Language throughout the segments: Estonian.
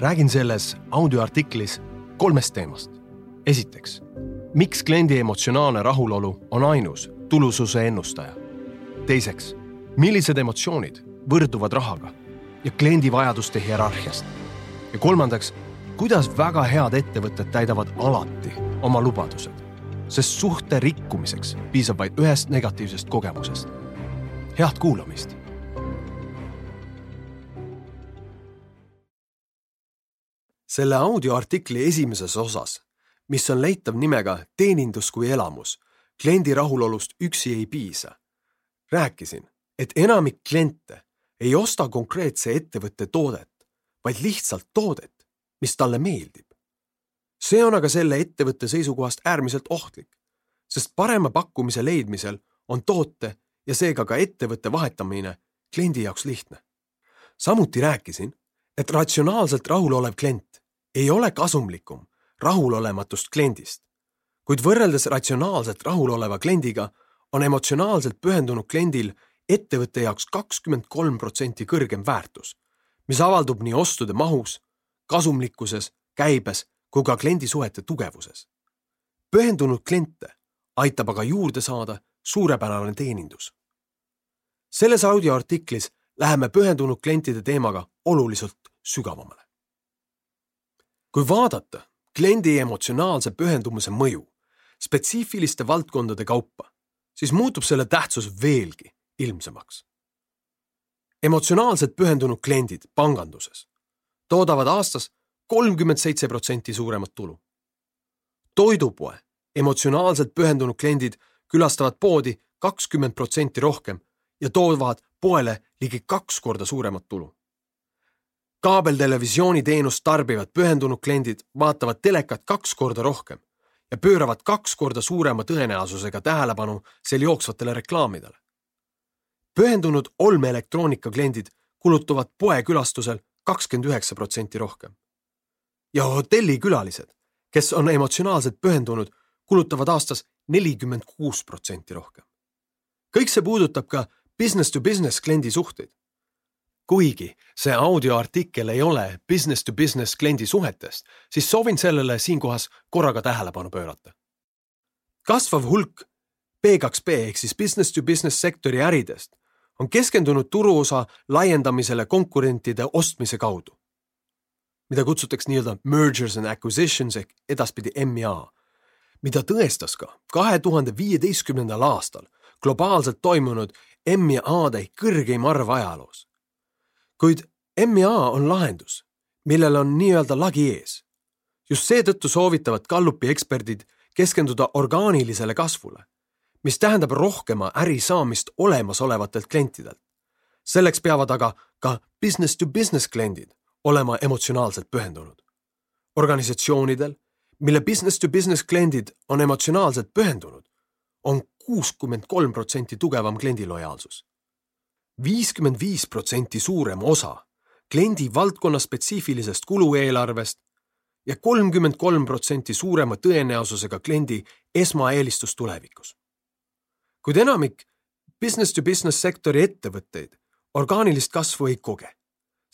räägin selles audioartiklis kolmest teemast. esiteks, miks kliendi emotsionaalne rahulolu on ainus tulususe ennustaja. teiseks, millised emotsioonid võrduvad rahaga ja kliendi vajaduste hierarhiast. ja kolmandaks, kuidas väga head ettevõtted täidavad alati oma lubadused, sest suhte rikkumiseks piisab vaid ühest negatiivsest kogemusest. head kuulamist selle audioartikli esimeses osas, mis on leitav nimega Teenindus kui elamus, kliendi rahulolust üksi ei piisa. rääkisin, et enamik kliente ei osta konkreetse ettevõtte toodet, vaid lihtsalt toodet, mis talle meeldib. see on aga selle ettevõtte seisukohast äärmiselt ohtlik, sest parema pakkumise leidmisel on toote ja seega ka ettevõtte vahetamine kliendi jaoks lihtne. samuti rääkisin, et ratsionaalselt rahulolev klient ei ole kasumlikum rahulolematust kliendist. kuid võrreldes ratsionaalselt rahuloleva kliendiga on emotsionaalselt pühendunud kliendil ettevõtte jaoks kakskümmend kolm protsenti kõrgem väärtus, mis avaldub nii ostude mahus, kasumlikkuses, käibes kui ka kliendisuhete tugevuses. pühendunud kliente aitab aga juurde saada suurepärane teenindus. selles audioartiklis läheme pühendunud klientide teemaga oluliselt sügavamale kui vaadata kliendi emotsionaalse pühendumuse mõju spetsiifiliste valdkondade kaupa, siis muutub selle tähtsus veelgi ilmsemaks. emotsionaalselt pühendunud kliendid panganduses toodavad aastas kolmkümmend seitse protsenti suuremat tulu. toidupoe emotsionaalselt pühendunud kliendid külastavad poodi kakskümmend protsenti rohkem ja toovad poele ligi kaks korda suuremat tulu kaabeltelevisiooniteenust tarbivad pühendunud kliendid vaatavad telekat kaks korda rohkem ja pööravad kaks korda suurema tõenäosusega tähelepanu seal jooksvatele reklaamidele. pühendunud olmeelektroonika kliendid kulutavad poekülastusel kakskümmend üheksa protsenti rohkem. ja hotellikülalised, kes on emotsionaalselt pühendunud, kulutavad aastas nelikümmend kuus protsenti rohkem. kõik see puudutab ka business to business kliendi suhteid kuigi see audioartikkel ei ole business to business kliendi suhetest, siis soovin sellele siinkohas korraga tähelepanu pöörata. kasvav hulk B2B ehk siis business to business sektori äridest on keskendunud turuosa laiendamisele konkurentide ostmise kaudu, mida kutsutakse nii-öelda mergers and acquisitions ehk edaspidi MA, mida tõestas ka kahe tuhande viieteistkümnendal aastal globaalselt toimunud MA-de kõrgeim arv ajaloos kuid MEA on lahendus, millel on nii-öelda lagi ees. just seetõttu soovitavad Gallupi eksperdid keskenduda orgaanilisele kasvule, mis tähendab rohkema äri saamist olemasolevatelt klientidelt. selleks peavad aga ka business to business kliendid olema emotsionaalselt pühendunud. organisatsioonidel, mille business to business kliendid on emotsionaalselt pühendunud, on kuuskümmend kolm protsenti tugevam kliendilojaalsus viiskümmend viis protsenti suurem osa kliendi valdkonna spetsiifilisest kulueelarvest ja kolmkümmend kolm protsenti suurema tõenäosusega kliendi esmaeelistus tulevikus. kuid enamik business to business sektori ettevõtteid orgaanilist kasvu ei koge,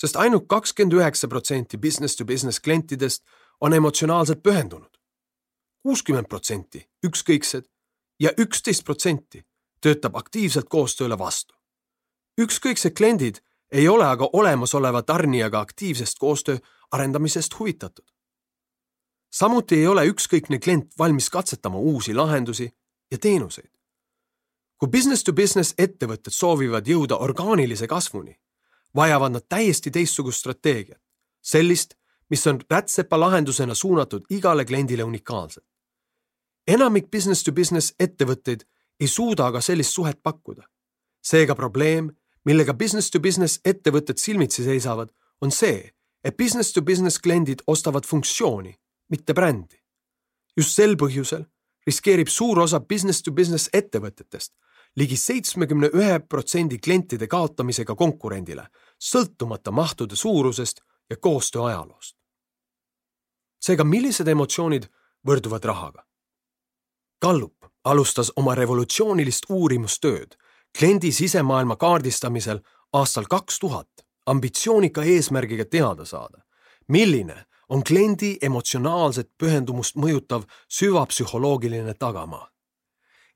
sest ainult kakskümmend üheksa protsenti business to business klientidest on emotsionaalselt pühendunud. kuuskümmend protsenti ükskõiksed ja üksteist protsenti töötab aktiivselt koostööle vastu ükskõiksed kliendid ei ole aga olemasoleva tarnijaga aktiivsest koostöö arendamisest huvitatud. samuti ei ole ükskõikne klient valmis katsetama uusi lahendusi ja teenuseid. kui business to business ettevõtted soovivad jõuda orgaanilise kasvuni, vajavad nad täiesti teistsugust strateegiat, sellist, mis on rätsepa lahendusena suunatud igale kliendile unikaalselt. enamik business to business ettevõtteid ei suuda aga sellist suhet pakkuda. seega probleem millega business to business ettevõtted silmitsi seisavad, on see, et business to business kliendid ostavad funktsiooni, mitte brändi. just sel põhjusel riskeerib suur osa business to business ettevõtetest ligi seitsmekümne ühe protsendi klientide kaotamisega konkurendile, sõltumata mahtude suurusest ja koostöö ajaloost. seega, millised emotsioonid võrduvad rahaga? Gallup alustas oma revolutsioonilist uurimustööd kliendi sisemaailma kaardistamisel aastal kaks tuhat ambitsioonika eesmärgiga teada saada, milline on kliendi emotsionaalset pühendumust mõjutav süvapsühholoogiline tagamaa.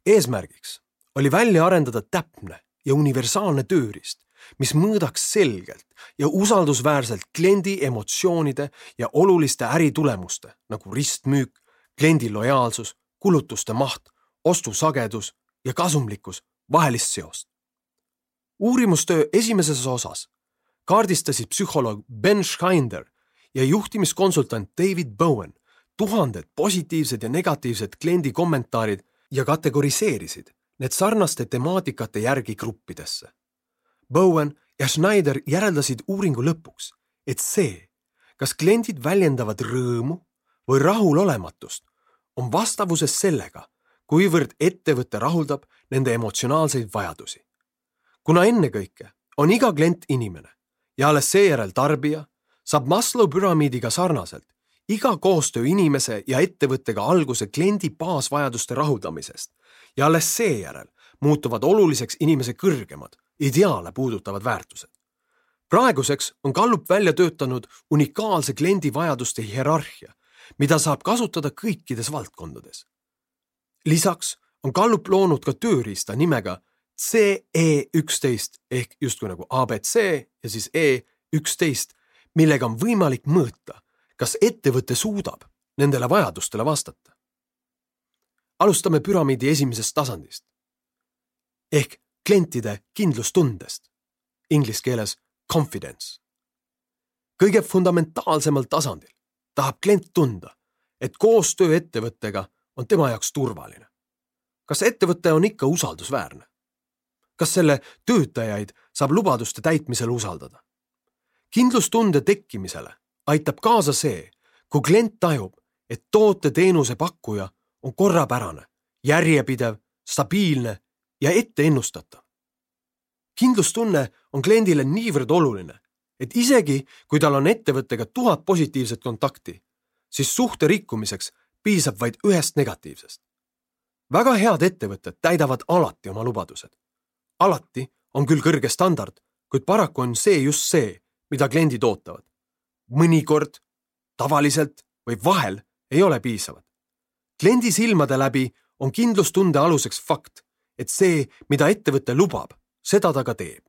eesmärgiks oli välja arendada täpne ja universaalne tööriist, mis mõõdaks selgelt ja usaldusväärselt kliendi emotsioonide ja oluliste äritulemuste nagu ristmüük, kliendi lojaalsus, kulutuste maht, ostusagedus ja kasumlikkus vahelist seost. uurimustöö esimeses osas kaardistasid psühholoog Ben Schinder ja juhtimiskonsultant David Bowen tuhanded positiivsed ja negatiivsed kliendi kommentaarid ja kategoriseerisid need sarnaste temaatikate järgi gruppidesse. Bowen ja Schneider järeldasid uuringu lõpuks, et see, kas kliendid väljendavad rõõmu või rahulolematust, on vastavuses sellega, kuivõrd ettevõte rahuldab nende emotsionaalseid vajadusi. kuna ennekõike on iga klient inimene ja alles seejärel tarbija, saab Maslow püramiidiga sarnaselt iga koostöö inimese ja ettevõttega alguse kliendi baasvajaduste rahuldamisest ja alles seejärel muutuvad oluliseks inimese kõrgemad, ideaale puudutavad väärtused. praeguseks on Gallup välja töötanud unikaalse kliendi vajaduste hierarhia, mida saab kasutada kõikides valdkondades. Lisaks on Gallup loonud ka tööriista nimega CE üksteist ehk justkui nagu abc ja siis E üksteist, millega on võimalik mõõta, kas ettevõte suudab nendele vajadustele vastata. alustame püramiidi esimesest tasandist ehk klientide kindlustundest, inglise keeles confidence. kõige fundamentaalsemal tasandil tahab klient tunda, et koostöö ettevõttega on tema jaoks turvaline. kas ettevõte on ikka usaldusväärne? kas selle töötajaid saab lubaduste täitmisel usaldada? kindlustunde tekkimisele aitab kaasa see, kui klient tajub, et toote-teenuse pakkuja on korrapärane, järjepidev, stabiilne ja etteennustatav. kindlustunne on kliendile niivõrd oluline, et isegi kui tal on ettevõttega tuhat positiivset kontakti, siis suhte rikkumiseks piisab vaid ühest negatiivsest. väga head ettevõtted täidavad alati oma lubadused. alati on küll kõrge standard, kuid paraku on see just see, mida kliendid ootavad. mõnikord, tavaliselt või vahel ei ole piisavad. kliendi silmade läbi on kindlustunde aluseks fakt, et see, mida ettevõte lubab, seda ta ka teeb.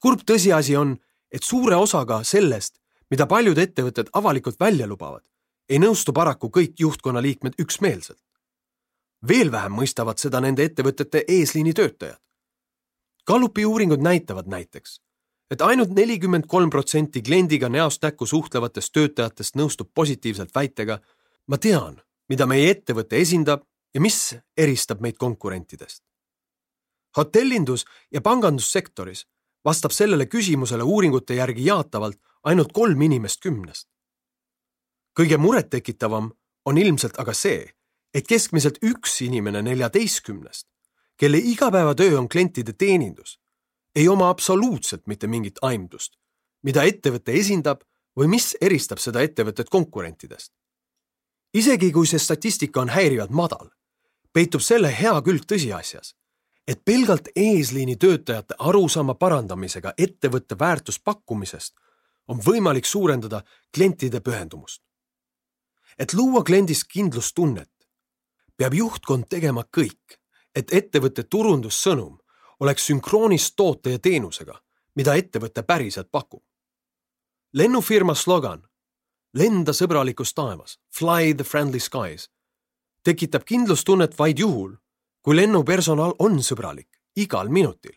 kurb tõsiasi on, et suure osaga sellest, mida paljud ettevõtted avalikult välja lubavad, ei nõustu paraku kõik juhtkonna liikmed üksmeelselt. veel vähem mõistavad seda nende ettevõtete eesliini töötajad. Gallupi uuringud näitavad näiteks, et ainult nelikümmend kolm protsenti kliendiga näost näkku suhtlevatest töötajatest nõustub positiivselt väitega. ma tean, mida meie ettevõte esindab ja mis eristab meid konkurentidest. hotellindus ja pangandussektoris vastab sellele küsimusele uuringute järgi jaatavalt ainult kolm inimest kümnest. Kõige murettekitavam on ilmselt aga see, et keskmiselt üks inimene neljateistkümnest, kelle igapäevatöö on klientide teenindus, ei oma absoluutselt mitte mingit aimdust, mida ettevõte esindab või mis eristab seda ettevõtet konkurentidest. isegi kui see statistika on häirivalt madal, peitub selle hea külg tõsiasjas, et pelgalt eesliini töötajate arusaama parandamisega ettevõtte väärtuspakkumisest on võimalik suurendada klientide pühendumust. Et luua kliendis kindlustunnet, peab juhtkond tegema kõik, et ettevõtte turundussõnum oleks sünkroonis toote ja teenusega, mida ettevõte päriselt pakub. lennufirma slogan Lenda sõbralikus taevas, fly the friendly skies tekitab kindlustunnet vaid juhul, kui lennupersonal on sõbralik igal minutil,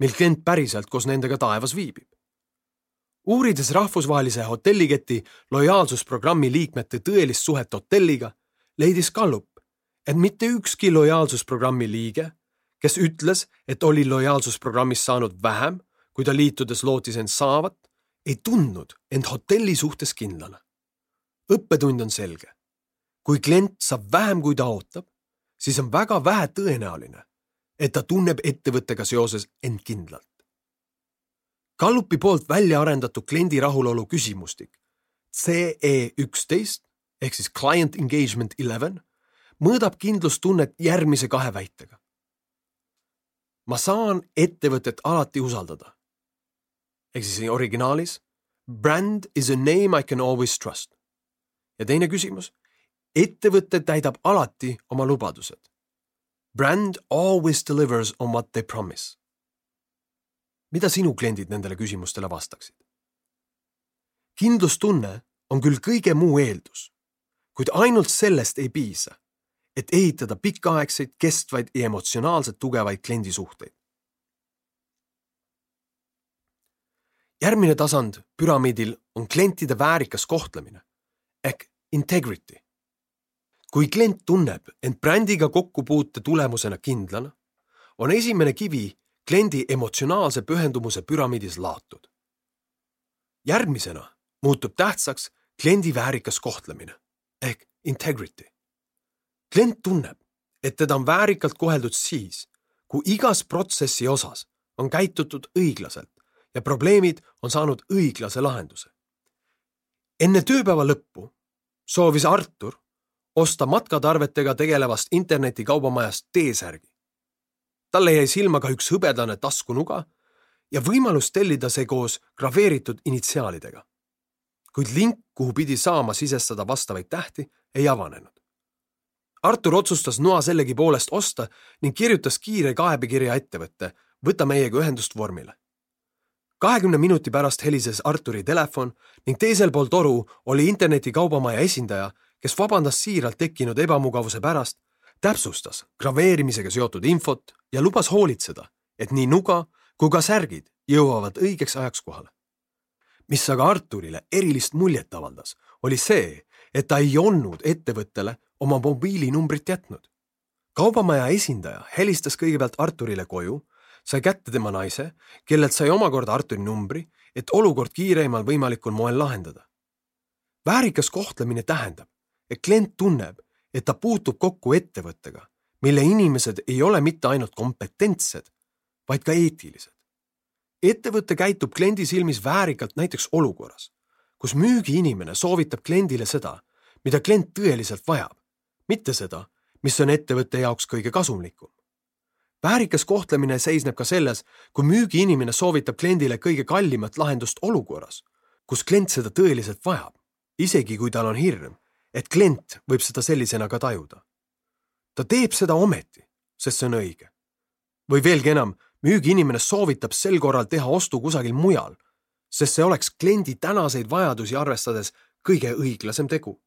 mil klient päriselt koos nendega taevas viibib. Uurides rahvusvahelise hotelliketi lojaalsusprogrammi liikmete tõelist suhet hotelliga, leidis Gallup, et mitte ükski lojaalsusprogrammi liige, kes ütles, et oli lojaalsusprogrammist saanud vähem, kui ta liitudes lootis end saavat, ei tundnud end hotelli suhtes kindlana. õppetund on selge kui klient saab vähem, kui ta ootab, siis on väga vähe tõenäoline, et ta tunneb ettevõttega seoses end kindlalt. Gallupi poolt välja arendatud kliendi rahulolu küsimustik CE üksteist ehk siis Client Engagement Eleven mõõdab kindlustunnet järgmise kahe väitega. ma saan ettevõtet alati usaldada. ehk siis originaalis Brand is a name I can always trust. ja teine küsimus. ettevõte täidab alati oma lubadused. Brand always delivers on what they promise. Mida sinu kliendid nendele küsimustele vastaksid? kindlustunne on küll kõige muu eeldus, kuid ainult sellest ei piisa, et ehitada pikaaegseid, kestvaid ja emotsionaalselt tugevaid kliendisuhteid. järgmine tasand püramiidil on klientide väärikas kohtlemine ehk integrity. kui klient tunneb end brändiga kokkupuute tulemusena kindlana, on esimene kivi kliendi emotsionaalse pühendumuse püramiidis laotud. järgmisena muutub tähtsaks kliendi väärikas kohtlemine ehk integrity. klient tunneb, et teda on väärikalt koheldud siis, kui igas protsessi osas on käitutud õiglaselt ja probleemid on saanud õiglase lahenduse. enne tööpäeva lõppu soovis Artur osta matkatarvetega tegelevast internetikaubamajast T-särgi. Talle jäi silma ka üks hõbedane taskunuga ja võimalus tellida see koos graveeritud initsiaalidega. kuid link, kuhu pidi saama sisestada vastavaid tähti, ei avanenud. Artur otsustas noa sellegipoolest osta ning kirjutas kiire kaebekirja ettevõtte Võta meiega ühendust vormile kahekümne minuti pärast helises Arturi telefon ning teisel pool toru oli internetikaubamaja esindaja, kes vabandas siiralt tekkinud ebamugavuse pärast, täpsustas graveerimisega seotud infot ja lubas hoolitseda, et nii nuga kui ka särgid jõuavad õigeks ajaks kohale. mis aga Arturile erilist muljet avaldas, oli see, et ta ei olnud ettevõttele oma mobiilinumbrit jätnud. kaubamaja esindaja helistas kõigepealt Arturile koju sai kätte tema naise, kellelt sai omakorda Arturi numbri, et olukord kiireimal võimalikul moel lahendada. väärikas kohtlemine tähendab, et klient tunneb, et ta puutub kokku ettevõttega, mille inimesed ei ole mitte ainult kompetentsed, vaid ka eetilised. ettevõte käitub kliendi silmis väärikalt näiteks olukorras, kus müügiinimene soovitab kliendile seda, mida klient tõeliselt vajab, mitte seda, mis on ettevõtte jaoks kõige kasumlikum väärikas kohtlemine seisneb ka selles, kui müügiinimene soovitab kliendile kõige kallimat lahendust olukorras, kus klient seda tõeliselt vajab, isegi kui tal on hirm, et klient võib seda sellisena ka tajuda. ta teeb seda ometi, sest see on õige. või veelgi enam, müügiinimene soovitab sel korral teha ostu kusagil mujal, sest see oleks kliendi tänaseid vajadusi arvestades kõige õiglasem tegu.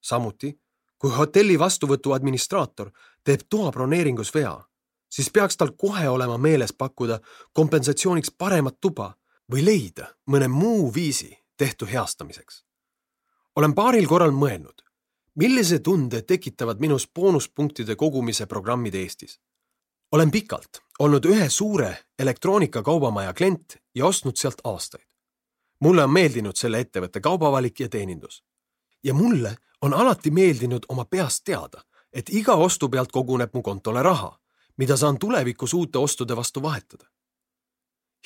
samuti, kui hotelli vastuvõtu administraator teeb toa broneeringus vea siis peaks tal kohe olema meeles pakkuda kompensatsiooniks paremat tuba või leida mõne muu viisi tehtu heastamiseks. Olen paaril korral mõelnud, millise tunde tekitavad minus boonuspunktide kogumise programmid Eestis. olen pikalt olnud ühe suure elektroonikakaubamaja klient ja ostnud sealt aastaid. mulle on meeldinud selle ettevõtte kaubavalik ja teenindus. ja mulle on alati meeldinud oma peast teada, et iga ostu pealt koguneb mu kontole raha mida saan tulevikus uute ostude vastu vahetada.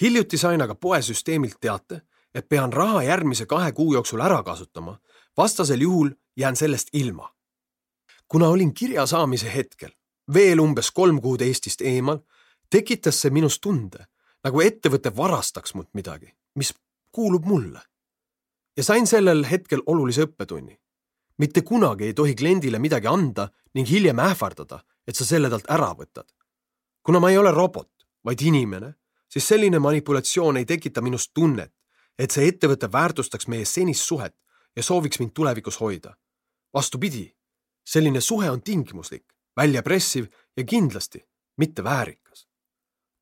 hiljuti sain aga poesüsteemilt teate, et pean raha järgmise kahe kuu jooksul ära kasutama, vastasel juhul jään sellest ilma. kuna olin kirja saamise hetkel veel umbes kolm kuud Eestist eemal, tekitas see minus tunde, nagu ettevõte varastaks mult midagi, mis kuulub mulle. ja sain sellel hetkel olulise õppetunni. mitte kunagi ei tohi kliendile midagi anda ning hiljem ähvardada, et sa selle talt ära võtad kuna ma ei ole robot, vaid inimene, siis selline manipulatsioon ei tekita minus tunnet, et see ettevõte väärtustaks meie senist suhet ja sooviks mind tulevikus hoida. vastupidi, selline suhe on tingimuslik, väljapressiv ja kindlasti mitte väärikas.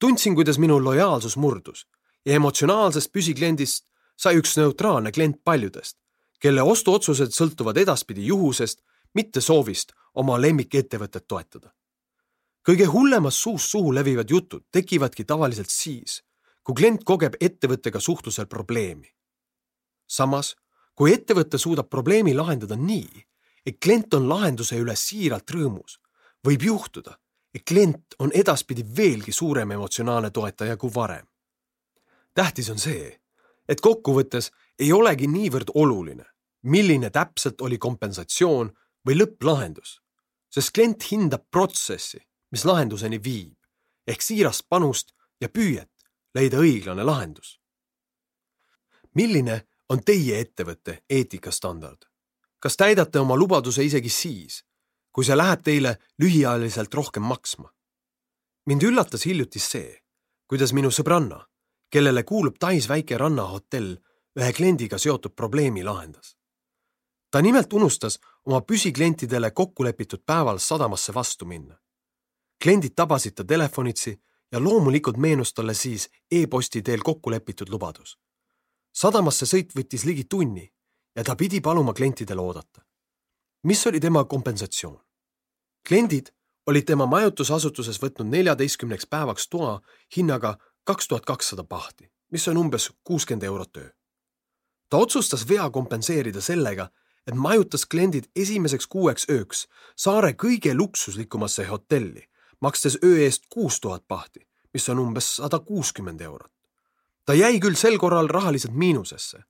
tundsin, kuidas minu lojaalsus murdus ja emotsionaalsest püsikliendist sai üks neutraalne klient paljudest, kelle ostuotsused sõltuvad edaspidi juhusest, mitte soovist oma lemmikettevõtet toetada kõige hullemas suust suhu levivad jutud tekivadki tavaliselt siis, kui klient kogeb ettevõttega suhtlusel probleemi. samas, kui ettevõte suudab probleemi lahendada nii, et klient on lahenduse üle siiralt rõõmus, võib juhtuda, et klient on edaspidi veelgi suurem emotsionaalne toetaja kui varem. tähtis on see, et kokkuvõttes ei olegi niivõrd oluline, milline täpselt oli kompensatsioon või lõpplahendus, sest klient hindab protsessi mis lahenduseni viib ehk siirast panust ja püüet leida õiglane lahendus. milline on teie ettevõtte eetikastandard. kas täidate oma lubaduse isegi siis, kui see läheb teile lühiajaliselt rohkem maksma? mind üllatas hiljuti see, kuidas minu sõbranna, kellele kuulub Tais väike rannahotell, ühe kliendiga seotud probleemi lahendas. ta nimelt unustas oma püsiklientidele kokku lepitud päeval sadamasse vastu minna. kliendid tabasid ta telefonitsi ja loomulikult meenus talle siis e-posti teel kokku lepitud lubadus. Sadamasse sõit võttis ligi tunni ja ta pidi paluma klientidel oodata. mis oli tema kompensatsioon? kliendid olid tema majutusasutuses võtnud neljateistkümneks päevaks toa hinnaga kaks tuhat kakssada pahti, mis on umbes kuuskümmend eurot öö. ta otsustas vea kompenseerida sellega, et majutas kliendid esimeseks kuueks ööks saare kõige luksuslikumasse hotelli makstes öö eest kuus tuhat pahti, mis on umbes sada kuuskümmend eurot. Ta jäi küll sel korral rahaliselt miinusesse,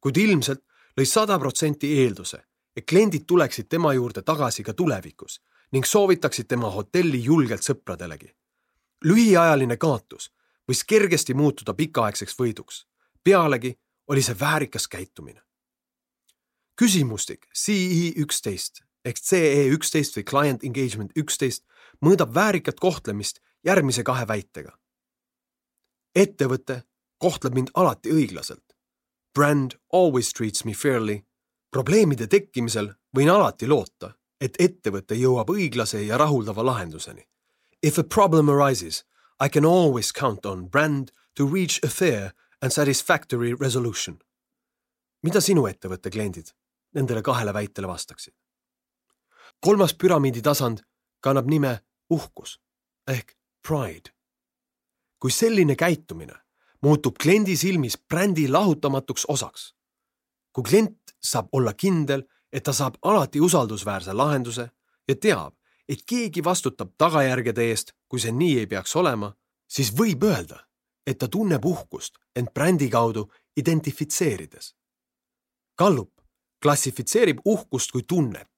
kuid ilmselt lõi sada protsenti eelduse, et kliendid tuleksid tema juurde tagasi ka tulevikus ning soovitaksid tema hotelli julgelt sõpradelegi. lühiajaline kaotus võis kergesti muutuda pikaaegseks võiduks. pealegi oli see väärikas käitumine. küsimustik CE üksteist ehk CE üksteist või Client Engagement üksteist mõõdab väärikat kohtlemist järgmise kahe väitega. ettevõte kohtleb mind alati õiglaselt. Brand always treats me fairly. probleemide tekkimisel võin alati loota, et ettevõte jõuab õiglase ja rahuldava lahenduseni. If a problem arises, I can always count on brand to reach a fair and satisfactory resolution. mida sinu ettevõtte kliendid nendele kahele väitele vastaksid? kolmas püramiidi tasand kannab nime uhkus ehk pride. kui selline käitumine muutub kliendi silmis brändi lahutamatuks osaks, kui klient saab olla kindel, et ta saab alati usaldusväärse lahenduse ja teab, et keegi vastutab tagajärgede eest, kui see nii ei peaks olema, siis võib öelda, et ta tunneb uhkust end brändi kaudu identifitseerides. Gallup klassifitseerib uhkust kui tunnet,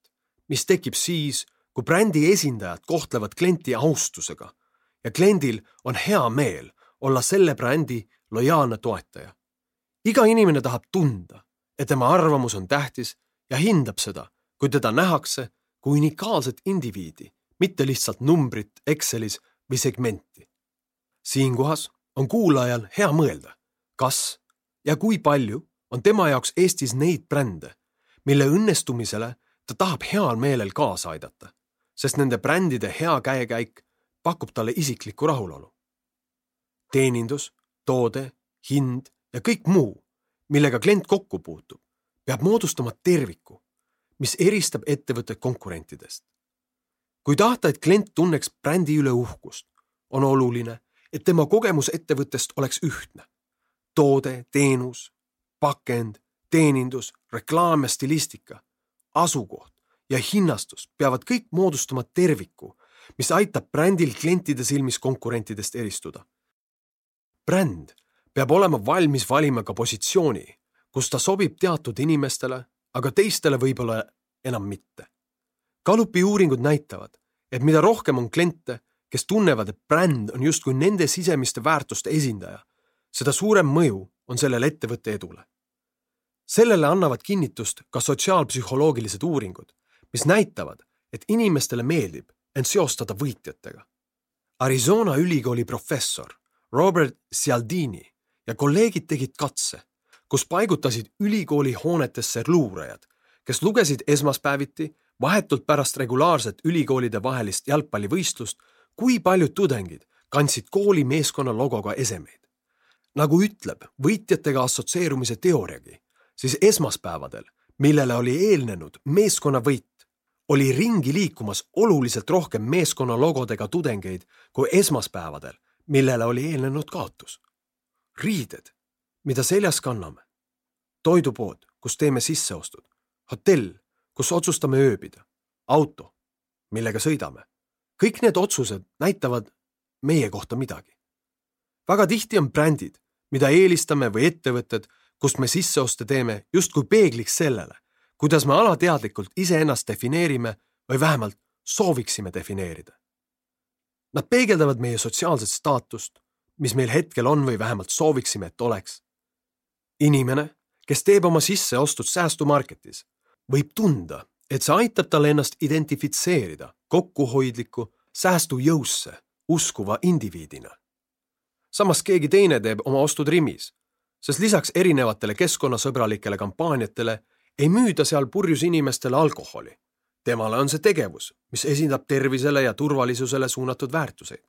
mis tekib siis, kui brändi esindajad kohtlevad klienti austusega ja kliendil on hea meel olla selle brändi lojaalne toetaja. iga inimene tahab tunda, et tema arvamus on tähtis ja hindab seda, kui teda nähakse kui unikaalset indiviidi, mitte lihtsalt numbrit Excelis või segmenti. siinkohas on kuulajal hea mõelda, kas ja kui palju on tema jaoks Eestis neid brände, mille õnnestumisele ta tahab heal meelel kaasa aidata sest nende brändide hea käekäik pakub talle isiklikku rahulolu. teenindus, toode, hind ja kõik muu, millega klient kokku puutub, peab moodustama terviku, mis eristab ettevõtet konkurentidest. kui tahta, et klient tunneks brändi üle uhkust, on oluline, et tema kogemus ettevõttest oleks ühtne. toode, teenus, pakend, teenindus, reklaam ja stilistika, asukoht, ja hinnastus peavad kõik moodustama terviku, mis aitab brändil klientide silmis konkurentidest eristuda. Bränd peab olema valmis valima ka positsiooni, kus ta sobib teatud inimestele, aga teistele võib-olla enam mitte. Galupi uuringud näitavad, et mida rohkem on kliente, kes tunnevad, et bränd on justkui nende sisemiste väärtuste esindaja, seda suurem mõju on sellel ettevõtte edule. sellele annavad kinnitust ka sotsiaalpsühholoogilised uuringud mis näitavad, et inimestele meeldib end seostada võitjatega. Arizona ülikooli professor Robert Cialdini ja kolleegid tegid katse, kus paigutasid ülikooli hoonetesse luurajad, kes lugesid esmaspäeviti vahetult pärast regulaarset ülikoolide vahelist jalgpallivõistlust, kui paljud tudengid kandsid kooli meeskonna logoga esemeid. nagu ütleb võitjatega assotsieerumise teooriagi, siis esmaspäevadel, millele oli eelnenud meeskonnavõit, oli ringi liikumas oluliselt rohkem meeskonna logodega tudengeid kui esmaspäevadel, millele oli eelnenud kaotus. riided, mida seljas kanname, toidupood, kus teeme sisseostud, hotell, kus otsustame ööbida, auto, millega sõidame. kõik need otsused näitavad meie kohta midagi. väga tihti on brändid, mida eelistame või ettevõtted, kust me sisseoste teeme, justkui peegliks sellele kuidas me alateadlikult iseennast defineerime või vähemalt sooviksime defineerida. Nad peegeldavad meie sotsiaalset staatust, mis meil hetkel on või vähemalt sooviksime, et oleks. inimene, kes teeb oma sisseostud säästumarketis, võib tunda, et see aitab tal ennast identifitseerida kokkuhoidliku, säästujõusse uskuva indiviidina. samas keegi teine teeb oma ostud Rimis, sest lisaks erinevatele keskkonnasõbralikele kampaaniatele ei müüda seal purjus inimestele alkoholi. Temale on see tegevus, mis esindab tervisele ja turvalisusele suunatud väärtuseid.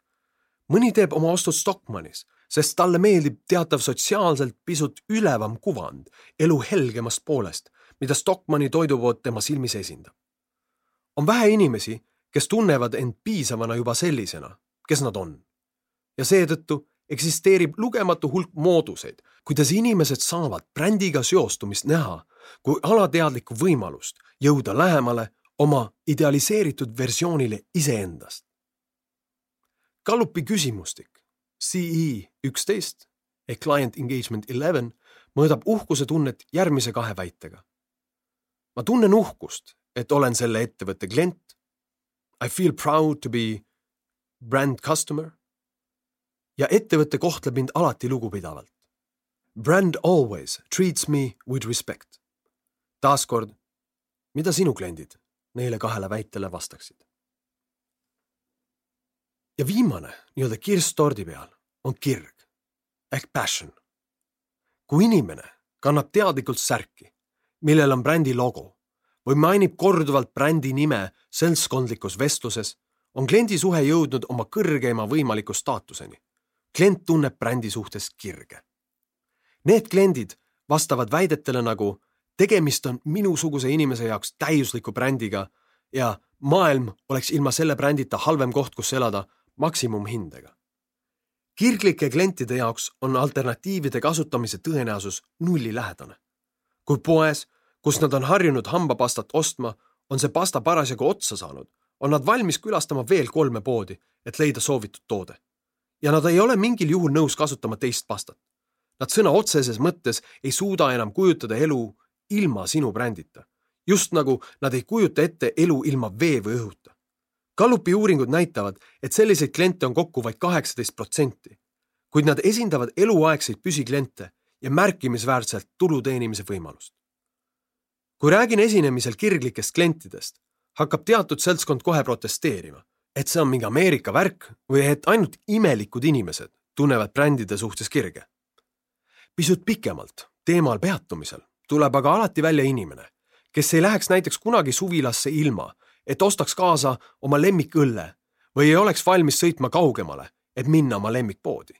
mõni teeb oma ostud Stockmannis, sest talle meeldib teatav sotsiaalselt pisut ülevam kuvand elu helgemast poolest, mida Stockmanni toidupood tema silmis esindab. on vähe inimesi, kes tunnevad end piisavana juba sellisena, kes nad on. ja seetõttu eksisteerib lugematu hulk mooduseid, kuidas inimesed saavad brändiga seostumist näha kui alateadlikku võimalust jõuda lähemale oma idealiseeritud versioonile iseendast. Gallupi küsimustik CE üksteist ehk Client Engagement Eleven mõõdab uhkuse tunnet järgmise kahe väitega. ma tunnen uhkust, et olen selle ettevõtte klient. I feel proud to be brand customer ja ettevõte kohtleb mind alati lugupidavalt. Brand always treats me with respect. taaskord, mida sinu kliendid neile kahele väitele vastaksid? ja viimane nii-öelda kirss tordi peal on kirg ehk passion. kui inimene kannab teadlikult särki, millel on brändi logo või mainib korduvalt brändi nime seltskondlikus vestluses, on kliendisuhe jõudnud oma kõrgeima võimaliku staatuseni klient tunneb brändi suhtes kirge. Need kliendid vastavad väidetele nagu tegemist on minusuguse inimese jaoks täiusliku brändiga ja maailm oleks ilma selle brändita halvem koht, kus elada maksimumhindega. kirglike klientide jaoks on alternatiivide kasutamise tõenäosus nullilähedane. kui poes, kus nad on harjunud hambapastat ostma, on see pasta parasjagu otsa saanud, on nad valmis külastama veel kolme poodi, et leida soovitud toode ja nad ei ole mingil juhul nõus kasutama teist pastat. Nad sõna otseses mõttes ei suuda enam kujutada elu ilma sinu brändita. just nagu nad ei kujuta ette elu ilma vee või õhuta. Gallupi uuringud näitavad, et selliseid kliente on kokku vaid kaheksateist protsenti, kuid nad esindavad eluaegseid püsikliente ja märkimisväärselt tulu teenimise võimalust. kui räägin esinemisel kirglikest klientidest, hakkab teatud seltskond kohe protesteerima et see on mingi Ameerika värk või et ainult imelikud inimesed tunnevad brändide suhtes kirge. pisut pikemalt teemal peatumisel tuleb aga alati välja inimene, kes ei läheks näiteks kunagi suvilasse ilma, et ostaks kaasa oma lemmikõlle või ei oleks valmis sõitma kaugemale, et minna oma lemmikpoodi.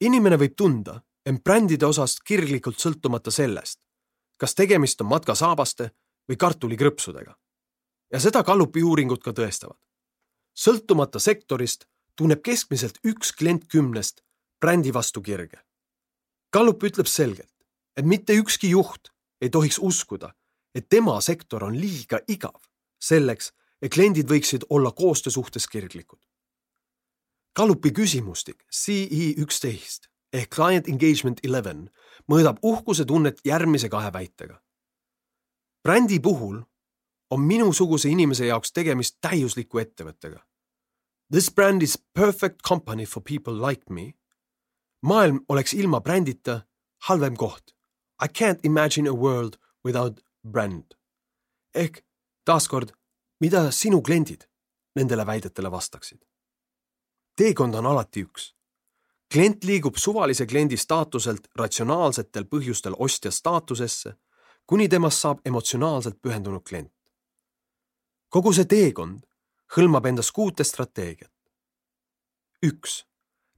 inimene võib tunda end brändide osas kirglikult sõltumata sellest, kas tegemist on matkasaabaste või kartulikrõpsudega. ja seda Gallupi uuringud ka tõestavad sõltumata sektorist tunneb keskmiselt üks klient kümnest brändi vastu kirge. Gallup ütleb selgelt, et mitte ükski juht ei tohiks uskuda, et tema sektor on liiga igav selleks, et kliendid võiksid olla koostöö suhtes kirglikud. Gallupi küsimustik CE üksteist ehk Client Engagement Eleven mõõdab uhkuse tunnet järgmise kahe väitega. brändi puhul on minusuguse inimese jaoks tegemist täiusliku ettevõttega. This brand is perfect company for people like me. maailm oleks ilma brändita halvem koht. I can't imagine a world without brand. ehk taaskord, mida sinu kliendid nendele väidetele vastaksid? teekond on alati üks. klient liigub suvalise kliendi staatuselt ratsionaalsetel põhjustel ostja staatusesse, kuni temast saab emotsionaalselt pühendunud klient kogu see teekond hõlmab endas kuute strateegiat. üks,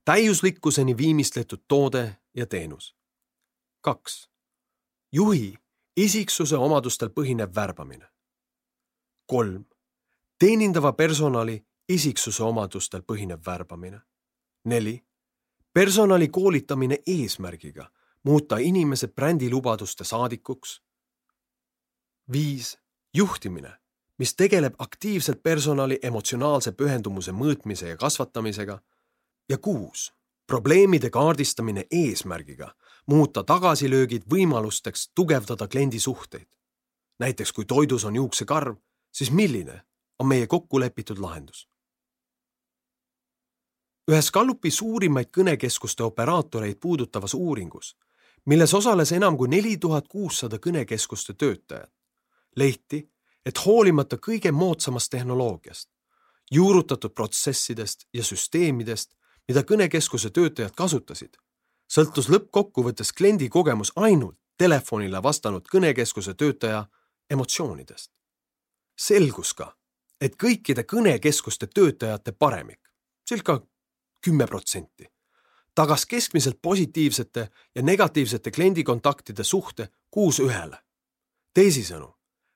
täiuslikkuseni viimistletud toode ja teenus. kaks, juhi isiksuse omadustel põhinev värbamine. kolm, teenindava personali isiksuse omadustel põhinev värbamine. neli, personali koolitamine eesmärgiga muuta inimesed brändilubaduste saadikuks. viis, juhtimine mis tegeleb aktiivselt personali emotsionaalse pühendumuse mõõtmise ja kasvatamisega. ja kuus, probleemide kaardistamine eesmärgiga muuta tagasilöögid võimalusteks tugevdada kliendi suhteid. näiteks kui toidus on juuksekarv, siis milline on meie kokkulepitud lahendus? ühes Gallupi suurimaid kõnekeskuste operaatoreid puudutavas uuringus milles osales enam kui neli tuhat kuussada kõnekeskuste töötajat, leiti, et hoolimata kõige moodsamast tehnoloogiast, juurutatud protsessidest ja süsteemidest, mida kõnekeskuse töötajad kasutasid, sõltus lõppkokkuvõttes kliendi kogemus ainult telefonile vastanud kõnekeskuse töötaja emotsioonidest. selgus ka, et kõikide kõnekeskuste töötajate paremik, circa kümme protsenti, tagas keskmiselt positiivsete ja negatiivsete kliendikontaktide suhte kuus ühele. teisisõnu,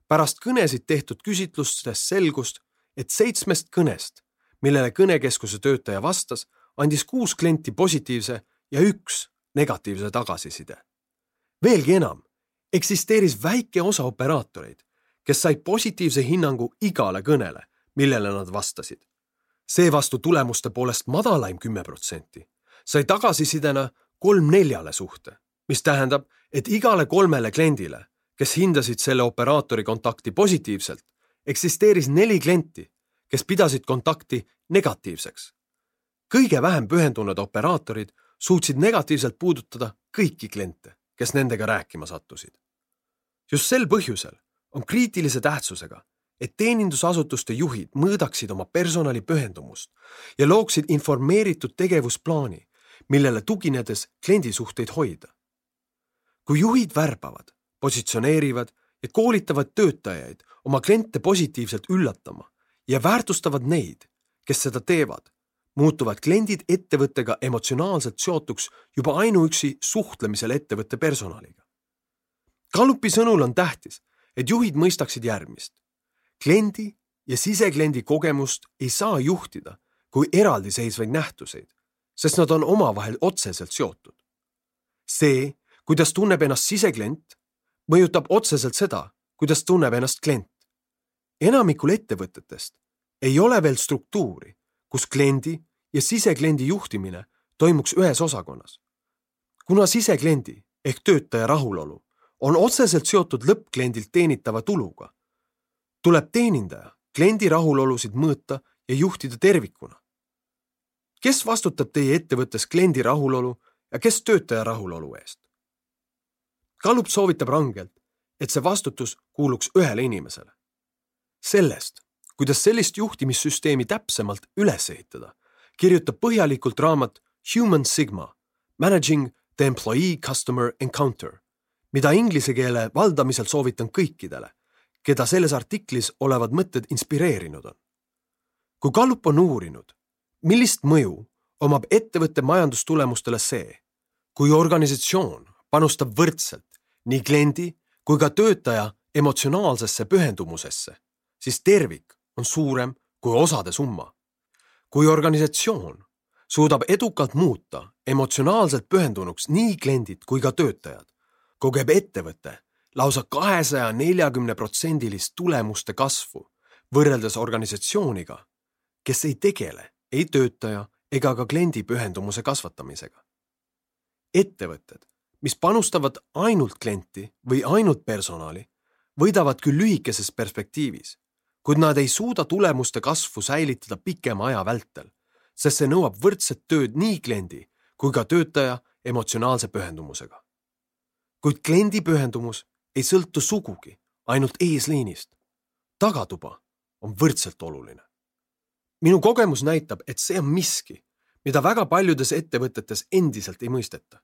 pärast kõnesid tehtud küsitlustest selgust, et seitsmest kõnest, millele kõnekeskuse töötaja vastas, andis kuus klienti positiivse ja üks negatiivse tagasiside. veelgi enam, eksisteeris väike osa operaatoreid, kes said positiivse hinnangu igale kõnele, millele nad vastasid. seevastu tulemuste poolest madalaim kümme protsenti sai tagasisidena kolm neljale suhte, mis tähendab, et igale kolmele kliendile, kes hindasid selle operaatori kontakti positiivselt, eksisteeris neli klienti, kes pidasid kontakti negatiivseks. kõige vähem pühendunud operaatorid suutsid negatiivselt puudutada kõiki kliente, kes nendega rääkima sattusid. just sel põhjusel on kriitilise tähtsusega, et teenindusasutuste juhid mõõdaksid oma personali pühendumust ja looksid informeeritud tegevusplaani, millele tuginedes kliendisuhteid hoida. kui juhid värbavad, positsioneerivad ja koolitavad töötajaid oma kliente positiivselt üllatama ja väärtustavad neid, kes seda teevad, muutuvad kliendid ettevõttega emotsionaalselt seotuks juba ainuüksi suhtlemisel ettevõtte personaliga. Gallupi sõnul on tähtis, et juhid mõistaksid järgmist. kliendi ja sisekliendi kogemust ei saa juhtida kui eraldiseisvaid nähtuseid, sest nad on omavahel otseselt seotud. see, kuidas tunneb ennast siseklient, mõjutab otseselt seda, kuidas tunneb ennast klient. enamikul ettevõtetest ei ole veel struktuuri, kus kliendi ja sisekliendi juhtimine toimuks ühes osakonnas. kuna sisekliendi ehk töötaja rahulolu on otseselt seotud lõppkliendilt teenitava tuluga, tuleb teenindaja kliendi rahulolusid mõõta ja juhtida tervikuna. kes vastutab teie ettevõttes kliendi rahulolu ja kes töötaja rahulolu eest? Gallup soovitab rangelt, et see vastutus kuuluks ühele inimesele. sellest, kuidas sellist juhtimissüsteemi täpsemalt üles ehitada, kirjutab põhjalikult raamat Human Sigma Managing the Employee Customer Encounter, mida inglise keele valdamisel soovitan kõikidele, keda selles artiklis olevad mõtted inspireerinud on. kui Gallup on uurinud, millist mõju omab ettevõtte majandustulemustele see, kui organisatsioon panustab võrdselt nii kliendi kui ka töötaja emotsionaalsesse pühendumusesse, siis tervik on suurem kui osade summa. Kui organisatsioon suudab edukalt muuta emotsionaalselt pühendunuks nii kliendid kui ka töötajad, kogeb ettevõte lausa kahesaja neljakümne protsendilist tulemuste kasvu võrreldes organisatsiooniga, kes ei tegele ei töötaja ega ka kliendi pühendumuse kasvatamisega. ettevõtted, mis panustavad ainult klienti või ainult personali, võidavad küll lühikeses perspektiivis kuid nad ei suuda tulemuste kasvu säilitada pikema aja vältel, sest see nõuab võrdset tööd nii kliendi kui ka töötaja emotsionaalse pühendumusega. kuid kliendi pühendumus ei sõltu sugugi ainult eesliinist. tagatuba on võrdselt oluline. minu kogemus näitab, et see on miski, mida väga paljudes ettevõtetes endiselt ei mõisteta.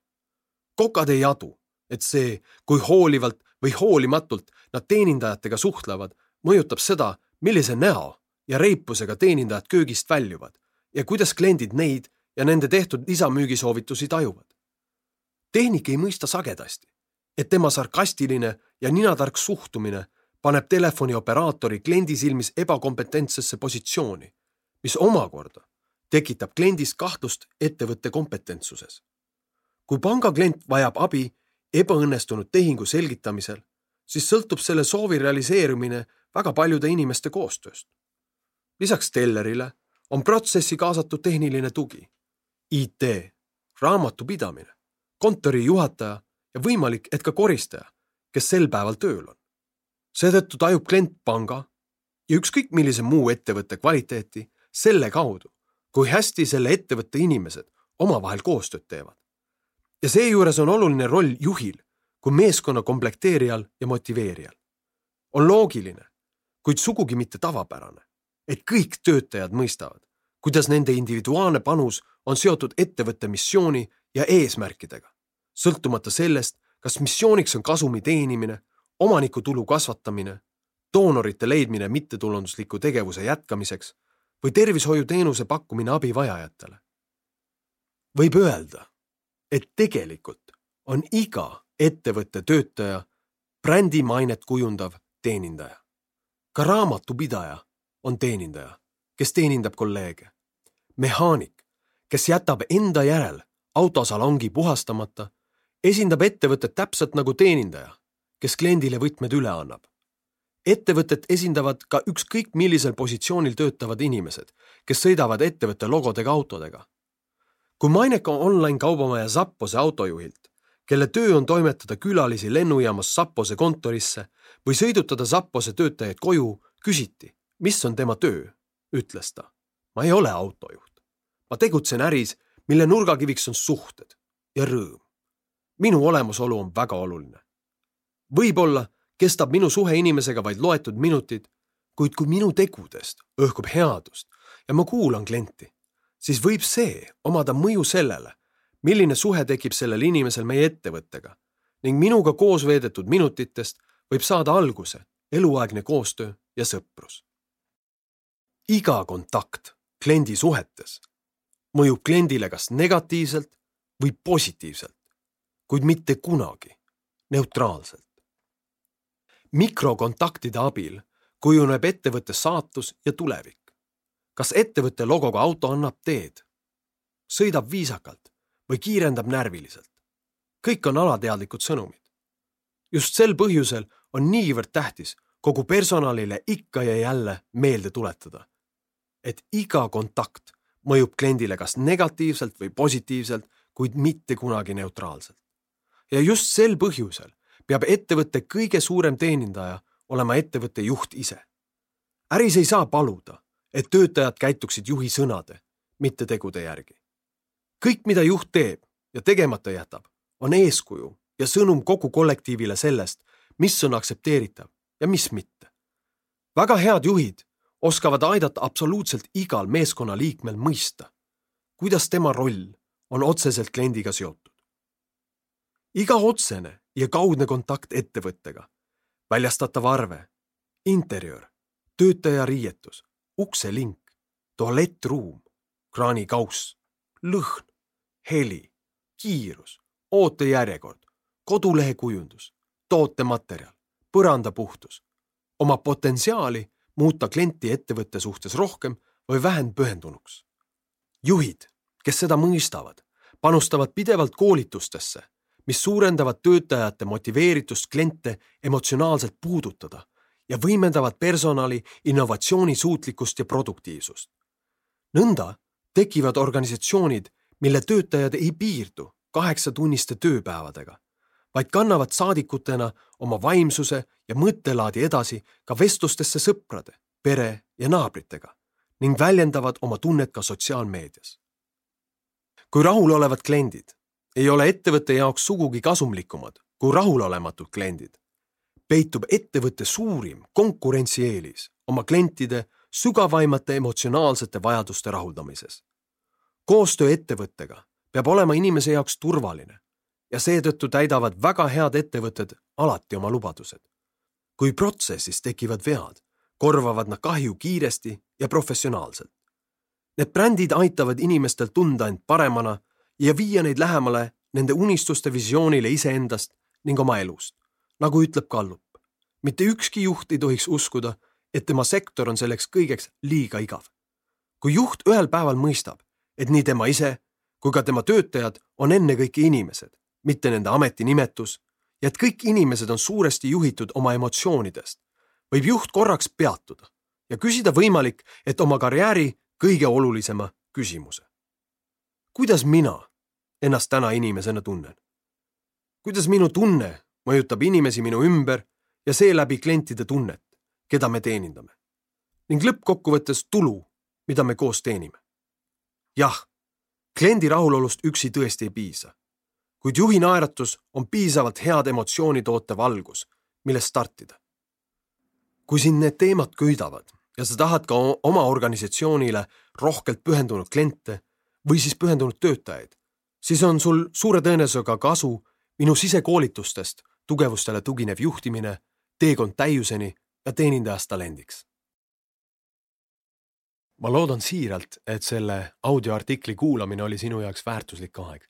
kokad ei adu, et see, kui hoolivalt või hoolimatult nad teenindajatega suhtlevad, mõjutab seda, millise näo ja reipusega teenindajad köögist väljuvad ja kuidas kliendid neid ja nende tehtud lisamüügisoovitusi tajuvad. tehnik ei mõista sagedasti, et tema sarkastiline ja ninatark suhtumine paneb telefonioperaatori kliendi silmis ebakompetentsesse positsiooni, mis omakorda tekitab kliendis kahtlust ettevõtte kompetentsuses. kui panga klient vajab abi ebaõnnestunud tehingu selgitamisel, siis sõltub selle soovi realiseerumine väga paljude inimeste koostööst. lisaks tellerile on protsessi kaasatud tehniline tugi, IT, raamatupidamine, kontori juhataja ja võimalik, et ka koristaja, kes sel päeval tööl on. seetõttu tajub klient panga ja ükskõik millise muu ettevõtte kvaliteeti selle kaudu, kui hästi selle ettevõtte inimesed omavahel koostööd teevad. ja seejuures on oluline roll juhil kui meeskonna komplekteerijal ja motiveerijal. on loogiline, kuid sugugi mitte tavapärane, et kõik töötajad mõistavad, kuidas nende individuaalne panus on seotud ettevõtte missiooni ja eesmärkidega, sõltumata sellest, kas missiooniks on kasumi teenimine, omanikutulu kasvatamine, doonorite leidmine mittetulundusliku tegevuse jätkamiseks või tervishoiuteenuse pakkumine abivajajatele. võib öelda, et tegelikult on iga ettevõtte töötaja brändi mainet kujundav teenindaja. Ka raamatupidaja on teenindaja, kes teenindab kolleege. mehaanik, kes jätab enda järel autosalongi puhastamata, esindab ettevõtet täpselt nagu teenindaja, kes kliendile võtmed üle annab. ettevõtet esindavad ka ükskõik millisel positsioonil töötavad inimesed, kes sõidavad ettevõtte logodega autodega. kui maineka online kaubamaja Zappose autojuhilt kelle töö on toimetada külalisi lennujaamast Sappose kontorisse või sõidutada Sappose töötajaid koju, küsiti, mis on tema töö, ütles ta. ma ei ole autojuht. ma tegutsen äris, mille nurgakiviks on suhted ja rõõm. minu olemasolu on väga oluline. võib-olla kestab minu suhe inimesega vaid loetud minutid, kuid kui minu tegudest õhkub headust ja ma kuulan klienti, siis võib see omada mõju sellele milline suhe tekib sellel inimesel meie ettevõttega ning minuga koos veedetud minutitest võib saada alguse eluaegne koostöö ja sõprus. iga kontakt kliendi suhetes mõjub kliendile kas negatiivselt või positiivselt, kuid mitte kunagi neutraalselt. mikrokontaktide abil kujuneb ettevõtte saatus ja tulevik. kas ettevõtte logoga auto annab teed, sõidab viisakalt või kiirendab närviliselt. kõik on alateadlikud sõnumid. just sel põhjusel on niivõrd tähtis kogu personalile ikka ja jälle meelde tuletada, et iga kontakt mõjub kliendile kas negatiivselt või positiivselt, kuid mitte kunagi neutraalselt. ja just sel põhjusel peab ettevõtte kõige suurem teenindaja olema ettevõtte juht ise. äris ei saa paluda, et töötajad käituksid juhi sõnade, mitte tegude järgi kõik, mida juht teeb ja tegemata jätab, on eeskuju ja sõnum kogu kollektiivile sellest, mis on aktsepteeritav ja mis mitte. väga head juhid oskavad aidata absoluutselt igal meeskonnaliikmel mõista, kuidas tema roll on otseselt kliendiga seotud. iga otsene ja kaudne kontakt ettevõttega, väljastatav arve, interjöör, töötaja riietus, ukselink, tualettruum, kraanikauss, lõhn, heli, kiirus, ootejärjekord, kodulehe kujundus, tootematerjal, põranda puhtus, oma potentsiaali muuta klienti ettevõtte suhtes rohkem või vähem pühendunuks. juhid, kes seda mõistavad, panustavad pidevalt koolitustesse, mis suurendavad töötajate motiveeritust kliente emotsionaalselt puudutada ja võimendavad personali innovatsioonisuutlikkust ja produktiivsust. nõnda tekivad organisatsioonid, mille töötajad ei piirdu kaheksatunniste tööpäevadega, vaid kannavad saadikutena oma vaimsuse ja mõttelaadi edasi ka vestlustesse sõprade, pere ja naabritega ning väljendavad oma tunnet ka sotsiaalmeedias. kui rahulolevad kliendid ei ole ettevõtte jaoks sugugi kasumlikumad kui rahulolematud kliendid, peitub ettevõtte suurim konkurentsieelis oma klientide sügavaimate emotsionaalsete vajaduste rahuldamises koostöö ettevõttega peab olema inimese jaoks turvaline ja seetõttu täidavad väga head ettevõtted alati oma lubadused. kui protsessis tekivad vead, korvavad nad kahju kiiresti ja professionaalselt. Need brändid aitavad inimestel tunda end paremana ja viia neid lähemale nende unistuste visioonile iseendast ning oma elust. nagu ütleb Gallup, mitte ükski juht ei tohiks uskuda, et tema sektor on selleks kõigeks liiga igav. kui juht ühel päeval mõistab, et nii tema ise kui ka tema töötajad on ennekõike inimesed, mitte nende ametinimetus ja et kõik inimesed on suuresti juhitud oma emotsioonidest, võib juht korraks peatuda ja küsida võimalik, et oma karjääri kõige olulisema küsimuse. kuidas mina ennast täna inimesena tunnen? kuidas minu tunne mõjutab inimesi minu ümber ja seeläbi klientide tunnet, keda me teenindame? ning lõppkokkuvõttes tulu, mida me koos teenime jah, kliendi rahulolust üksi tõesti ei piisa. Kuid juhi naeratus on piisavalt head emotsiooni tootev algus, millest startida. kui sind need teemad köidavad ja sa tahad ka oma organisatsioonile rohkelt pühendunud kliente või siis pühendunud töötajaid, siis on sul suure tõenäosusega kasu minu sisekoolitustest tugevustele tuginev juhtimine, teekond täiuseni ja teenindajast talendiks. ma loodan siiralt, et selle audioartikli kuulamine oli sinu jaoks väärtuslik aeg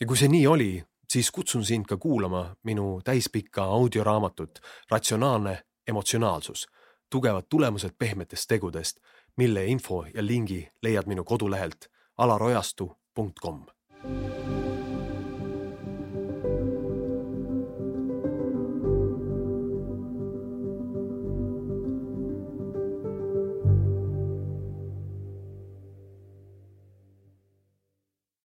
ja kui see nii oli, siis kutsun sind ka kuulama minu täispikka audioraamatut Ratsionaalne emotsionaalsus, tugevad tulemused pehmetest tegudest, mille info ja lingi leiad minu kodulehelt alarojastu.com